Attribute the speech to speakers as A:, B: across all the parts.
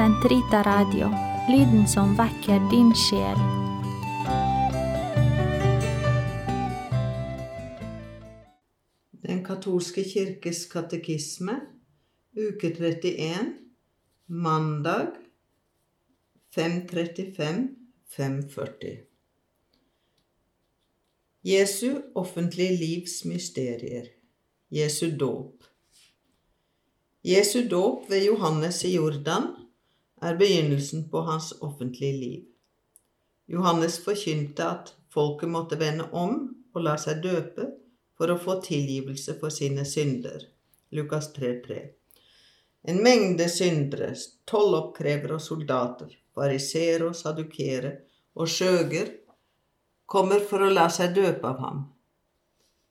A: Sentrita Radio, lyden som vekker din sjel.
B: Den katolske kirkes katekisme, uke 31, mandag 5.35-5.40. Jesu offentlige livs mysterier. Jesu dåp. Jesu dåp ved Johannes i Jordan er begynnelsen på hans offentlige liv. Johannes forkynte at folket måtte vende om og la seg døpe for å få tilgivelse for sine synder. Lukas 3,3. En mengde syndere, tolloppkrevere og soldater, fariseere og sadukere og skjøger kommer for å la seg døpe av ham.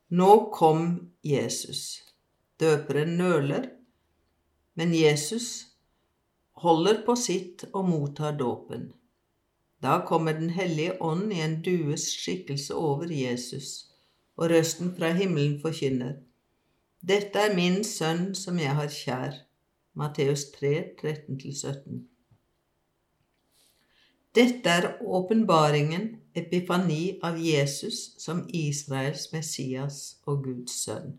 B: Nå kom Jesus. Døperen nøler, men Jesus holder på sitt og mottar dåpen. Da kommer Den hellige ånd i en dues skikkelse over Jesus, og røsten fra himmelen forkynner. Dette er min sønn som jeg har kjær. Matteus 3, 13-17. Dette er åpenbaringen, epifani, av Jesus som Israels Messias og Guds sønn.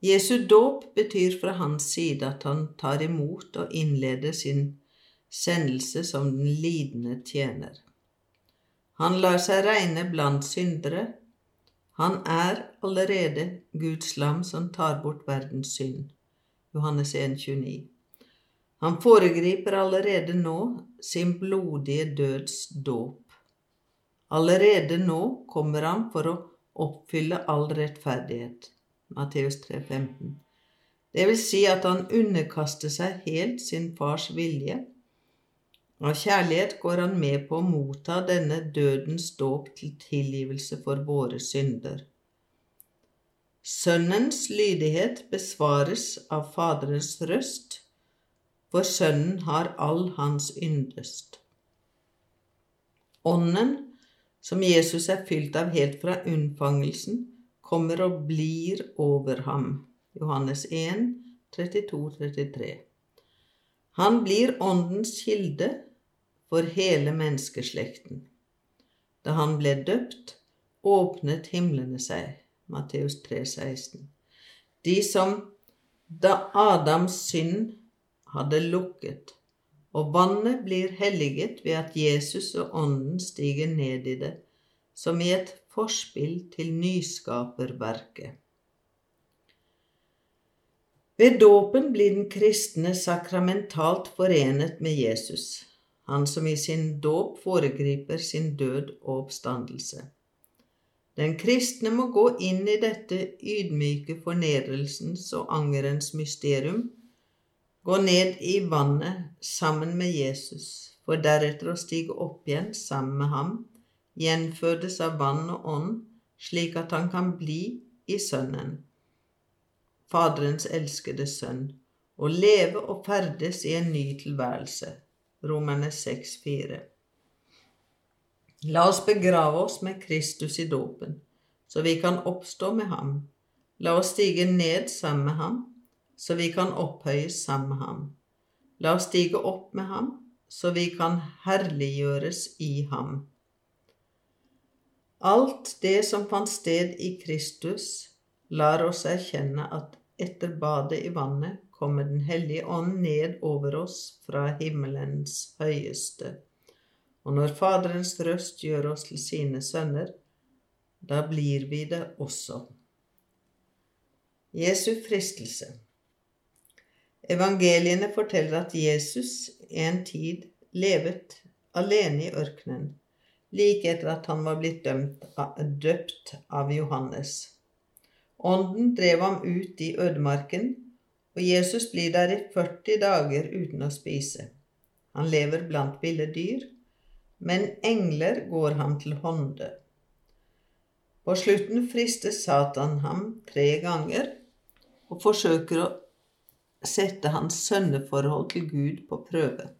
B: Jesu dåp betyr fra hans side at han tar imot og innleder sin sendelse som den lidende tjener. Han lar seg regne blant syndere. Han er allerede Guds lam som tar bort verdens synd. Johannes 1, 29. Han foregriper allerede nå sin blodige døds dåp. Allerede nå kommer han for å oppfylle all rettferdighet. Matteus 3,15. Det vil si at han underkaster seg helt sin fars vilje. Av kjærlighet går han med på å motta denne dødens dåp til tilgivelse for våre synder. Sønnens lydighet besvares av Faderens røst, for Sønnen har all hans yndest. Ånden, som Jesus er fylt av helt fra unnfangelsen, kommer og blir over ham. Johannes 1, 32-33. Han blir åndens kilde for hele menneskeslekten. Da han ble døpt, åpnet himlene seg. Matteus 3, 16. De som da Adams synd hadde lukket, og vannet blir helliget ved at Jesus og Ånden stiger ned i det, som i et forspill til nyskaperverket. Ved dåpen blir den kristne sakramentalt forenet med Jesus, han som i sin dåp foregriper sin død og oppstandelse. Den kristne må gå inn i dette ydmyke fornedrelsens og angerens mysterium, gå ned i vannet sammen med Jesus, for deretter å stige opp igjen sammen med ham, gjenfødes av vann og ånd, slik at han kan bli i Sønnen, Faderens elskede sønn, og leve og ferdes i en ny tilværelse. Romerne 6,4. La oss begrave oss med Kristus i dåpen, så vi kan oppstå med ham. La oss stige ned sammen med ham, så vi kan opphøyes sammen med ham. La oss stige opp med ham, så vi kan herliggjøres i ham. Alt det som fant sted i Kristus, lar oss erkjenne at etter badet i vannet kommer Den hellige ånd ned over oss fra himmelens høyeste. Og når Faderens røst gjør oss til sine sønner, da blir vi det også. Jesu fristelse Evangeliene forteller at Jesus en tid levet alene i ørkenen, like etter at han var blitt dømt, døpt av Johannes. Ånden drev ham ut i ødemarken, og Jesus blir der i 40 dager uten å spise. Han lever blant ville dyr, men engler går ham til hånde. På slutten frister Satan ham tre ganger og forsøker å sette hans sønneforhold til Gud på prøve.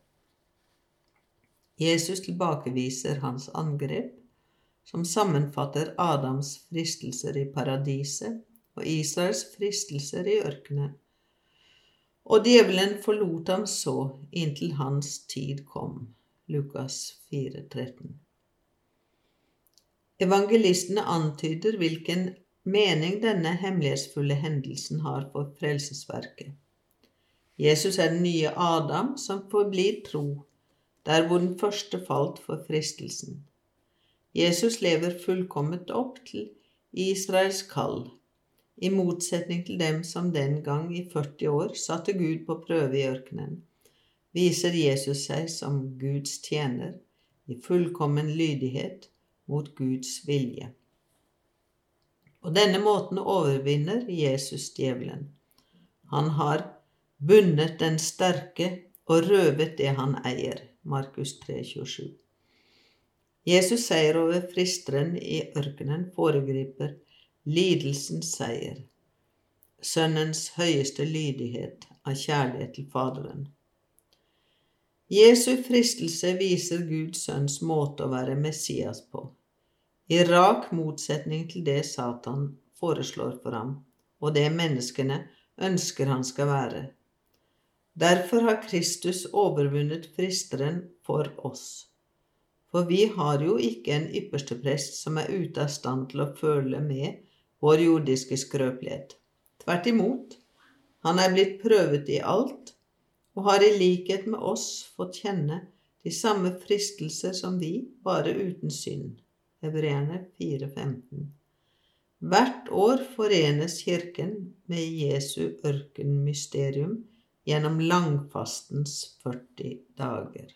B: Jesus tilbakeviser hans angrep, som sammenfatter Adams fristelser i paradiset og Israels fristelser i ørkenen. Og djevelen forlot ham så inntil hans tid kom. Lukas 4, 13. Evangelistene antyder hvilken mening denne hemmelighetsfulle hendelsen har for frelsesverket. Jesus er den nye Adam som forblir tro, der hvor den første falt for fristelsen. Jesus lever fullkomment opp til Israels kall, i motsetning til dem som den gang i 40 år satte Gud på prøve i ørkenen, viser Jesus seg som Guds tjener i fullkommen lydighet mot Guds vilje. På denne måten overvinner Jesus djevelen. Han har bundet den sterke og røvet det han eier. Markus 3, 27. Jesus seier over fristeren i ørkenen foregriper lidelsens seier, Sønnens høyeste lydighet av kjærlighet til Faderen. Jesu fristelse viser Guds sønns måte å være Messias på, i rak motsetning til det Satan foreslår for ham, og det menneskene ønsker han skal være. Derfor har Kristus overvunnet fristeren for oss. For vi har jo ikke en ypperste prest som er ute av stand til å føle med vår jordiske skrøpelighet. Tvert imot, han er blitt prøvet i alt og har i likhet med oss fått kjenne de samme fristelser som vi, bare uten synd. Hebreerne 4,15. Hvert år forenes Kirken med Jesu ørkenmysterium gjennom langfastens 40 dager.